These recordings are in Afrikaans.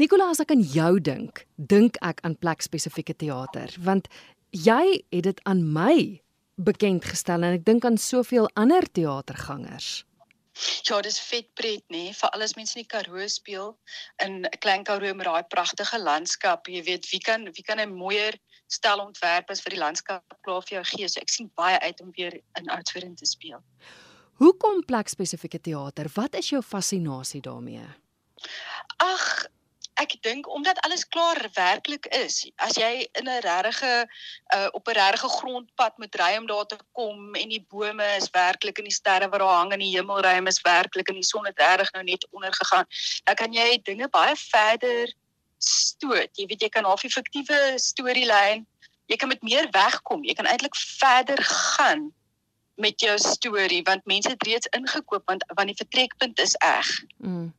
Nicolas, as ek aan jou dink, dink ek aan plek spesifieke teater, want jy het dit aan my bekend gestel en ek dink aan soveel ander teatergangers. Ja, dis vet pret nê, nee? vir alles mense in die Karoo speel in 'n klein Karoo met daai pragtige landskap. Jy weet, wie kan wie kan 'n mooier stel ontwerp as vir die landskap klaar vir jou gee. So ek sien baie uit om weer in Oudtshoorn te speel. Hoekom plek spesifieke teater? Wat is jou fascinasie daarmee? Ag, ek dink omdat alles klaar werklik is. As jy in 'n regte uh, op 'n regte grondpad moet ry om daar te kom en die bome is werklik en die sterre wat daar hang in die hemelruim is werklik en die son het reg nou net onder gegaan, dan kan jy dinge baie verder stoot. Jy weet jy kan half 'n fiktiewe storielyn, jy kan met meer wegkom. Jy kan eintlik verder gaan met jou storie want mense het reeds ingekoop want want die vertrekpunt is reg. Mm.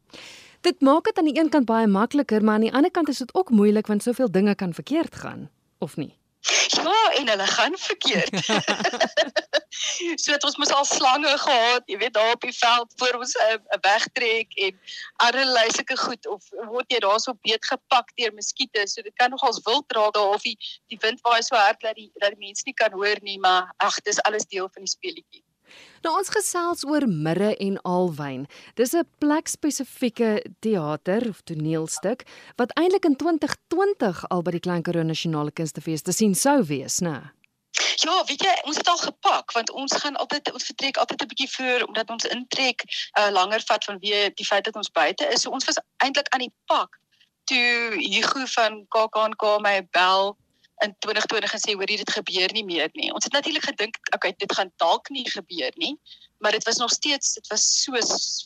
Dit maak dit aan die een kant baie makliker, maar aan die ander kant is dit ook moeilik want soveel dinge kan verkeerd gaan, of nie? Ja, en hulle gaan verkeerd. so het ons mos al slange gehad, jy weet daar op die veld voor ons 'n uh, wegtrek en allerlei sulke goed of word jy daarso beet gepak deur muskiete. So dit kan nogals wild raak daar of die, die wind waai so hard dat die dat die mense nie kan hoor nie, maar ag, dis alles deel van die speletjie. Nou ons gesels oor Mirre en Alwyn. Dis 'n plek spesifieke teater of toneelstuk wat eintlik in 2020 al by die Klein Karoo Nasionale Kunstefees te sien sou wees, né? Ja, weet jy, ons het al gepak want ons gaan altyd ons vertrek altyd 'n bietjie voor omdat ons intrek uh, langer vat vanweë die feit dat ons buite is. So ons was eintlik aan die pak toe Hugo van KAKNK my bel in 2020 gesê hoor dit gebeur nie meer nie. Ons het natuurlik gedink okay dit gaan dalk nie gebeur nie, maar dit was nog steeds dit was so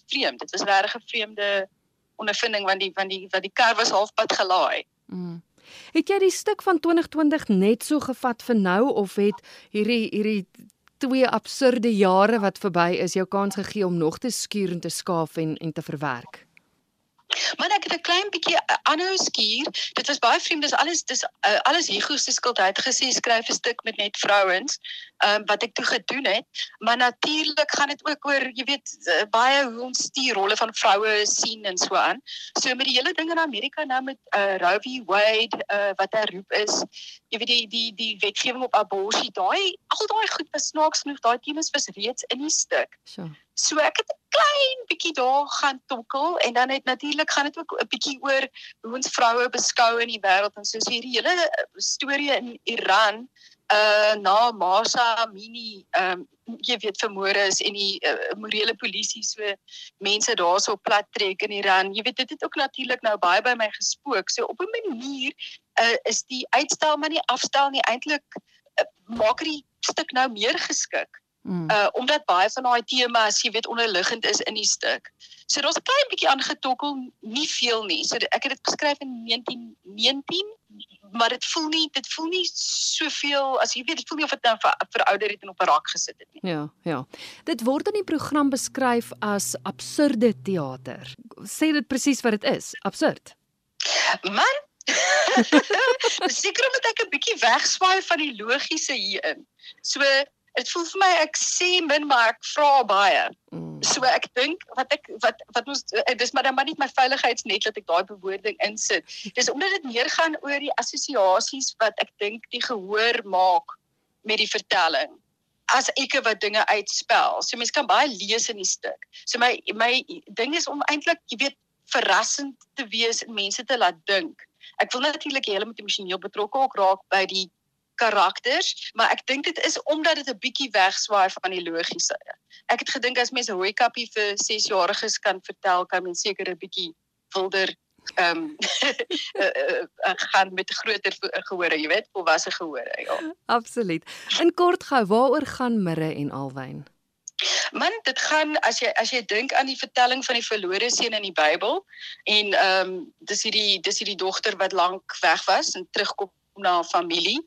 vreemd. Dit was regtig 'n vreemde ondervinding want die van die wat die kar was halfpad gelaai. Mm. Het jy die stuk van 2020 net so gevat vir nou of het hierdie hierdie twee absurde jare wat verby is jou kans gegee om nog te skuur en te skaaf en en te verwerk? Maar ek het 'n klein bietjie uh, aanhou skuur. Dit was baie vreemd. Dis alles dis uh, alles Hugo se skuld. Hy het gesê skryf 'n stuk met net vrouens. Um, wat ek toe gedoen het. Maar natuurlik gaan dit ook oor, jy weet, uh, baie hoe ons die rolle van vroue sien en so aan. So met die hele ding in Amerika nou met uh, Roe v Wade uh, wat hy roep is, jy weet die die die wetgewing op abortus, daai al daai goed was snaaks genoeg. Daai temas was reeds in die stuk. So. So ek het 'n klein bietjie daar gaan tokkel en dan het natuurlik gaan dit ook 'n bietjie oor hoe ons vroue beskou in die wêreld en soos hierdie hele eh, storie in Iran uh na Masa Amini ehm um, jy weet vermoorde is en die uh, morele polisie so mense daarso plat trek in Iran. Jy weet dit het ook natuurlik nou baie by my gespook. So op 'n manier uh is die uitstel maar nie afstel nie eintlik uh, maak die stuk nou meer geskik Mm. Uh omdat baie van daai temas, jy weet, onderliggend is in die stuk. So daar's 'n klein bietjie aangetokkel, nie veel nie. So ek het dit geskryf in 1919, maar dit voel nie dit voel nie soveel as jy weet, dit voel nie of dit nou ver, verouder het en op 'n rak gesit het nie. Ja, ja. Dit word in die program beskryf as absurde teater. Sê dit presies wat dit is, absurd. Man Seker moet ek 'n bietjie wegswaai van die logiese hierin. So dit voel vir my ek sê min maar ek vra baie. Mm. So ek dink wat ek wat wat ons eh, dis maar dan maar net my veiligheidsnet dat ek daai bewoording insit. Dis omdat dit meer gaan oor die assosiasies wat ek dink die gehoor maak met die vertelling as ek wat dinge uitspel. So mense kan baie lees in die stuk. So my my ding is om eintlik jy weet verrassend te wees en mense te laat dink. Ek wil natuurlik hê hulle moet emosioneel betrokke ook raak by die karakters, maar ek dink dit is omdat dit 'n bietjie wegswaai van die logiese. Ek het gedink as mense rooi kappie vir 6-jariges kan vertel, kan mense seker 'n bietjie wilder ehm um, gaan met groter gehore, jy weet, volwasse gehore, ja. Absoluut. In kort gou, waaroor gaan Mirre en Alwyn? Man, dit gaan as jy as jy dink aan die vertelling van die verlore seun in die Bybel en ehm um, dis hierdie dis hierdie dogter wat lank weg was en terugkom na familie.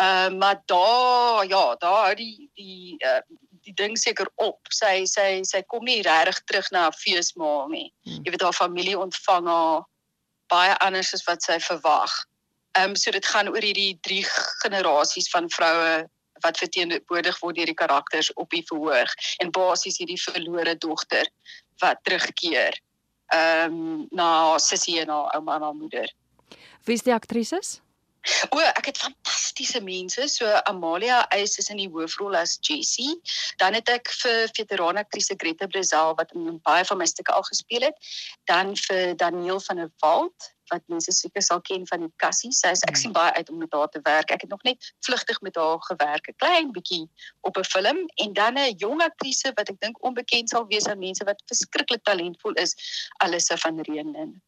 Ehm uh, maar daar ja, daar hou die die uh, die ding seker op. Sy sy sy kom nie regtig terug na haar feesmaal nie. Hmm. Jy weet haar familie ontvang haar baie anders as wat sy verwag. Ehm um, so dit gaan oor hierdie drie generasies van vroue wat verteenwoordig word deur die karakters op die verhoog en basies hierdie verlore dogter wat terugkeer ehm um, na sussie en haar ouma en haar moeder. Wie is die aktrises? O, ek het fantastiese mense. So Amalia Eys is in die hoofrol as Jessie. Dan het ek vir veterane aktrise Greta Brazil wat in baie van my stukke al gespeel het. Dan vir Daniel van der Walt wat mense seker sal ken van die Cassie. Sy is ek sien baie uit om met haar te werk. Ek het nog net vlugtig met haar gewerk, 'n klein bietjie op 'n film en dan 'n jong aktrise wat ek dink onbekend sal wees aan mense wat verskriklik talentvol is, Alissa van Reenen.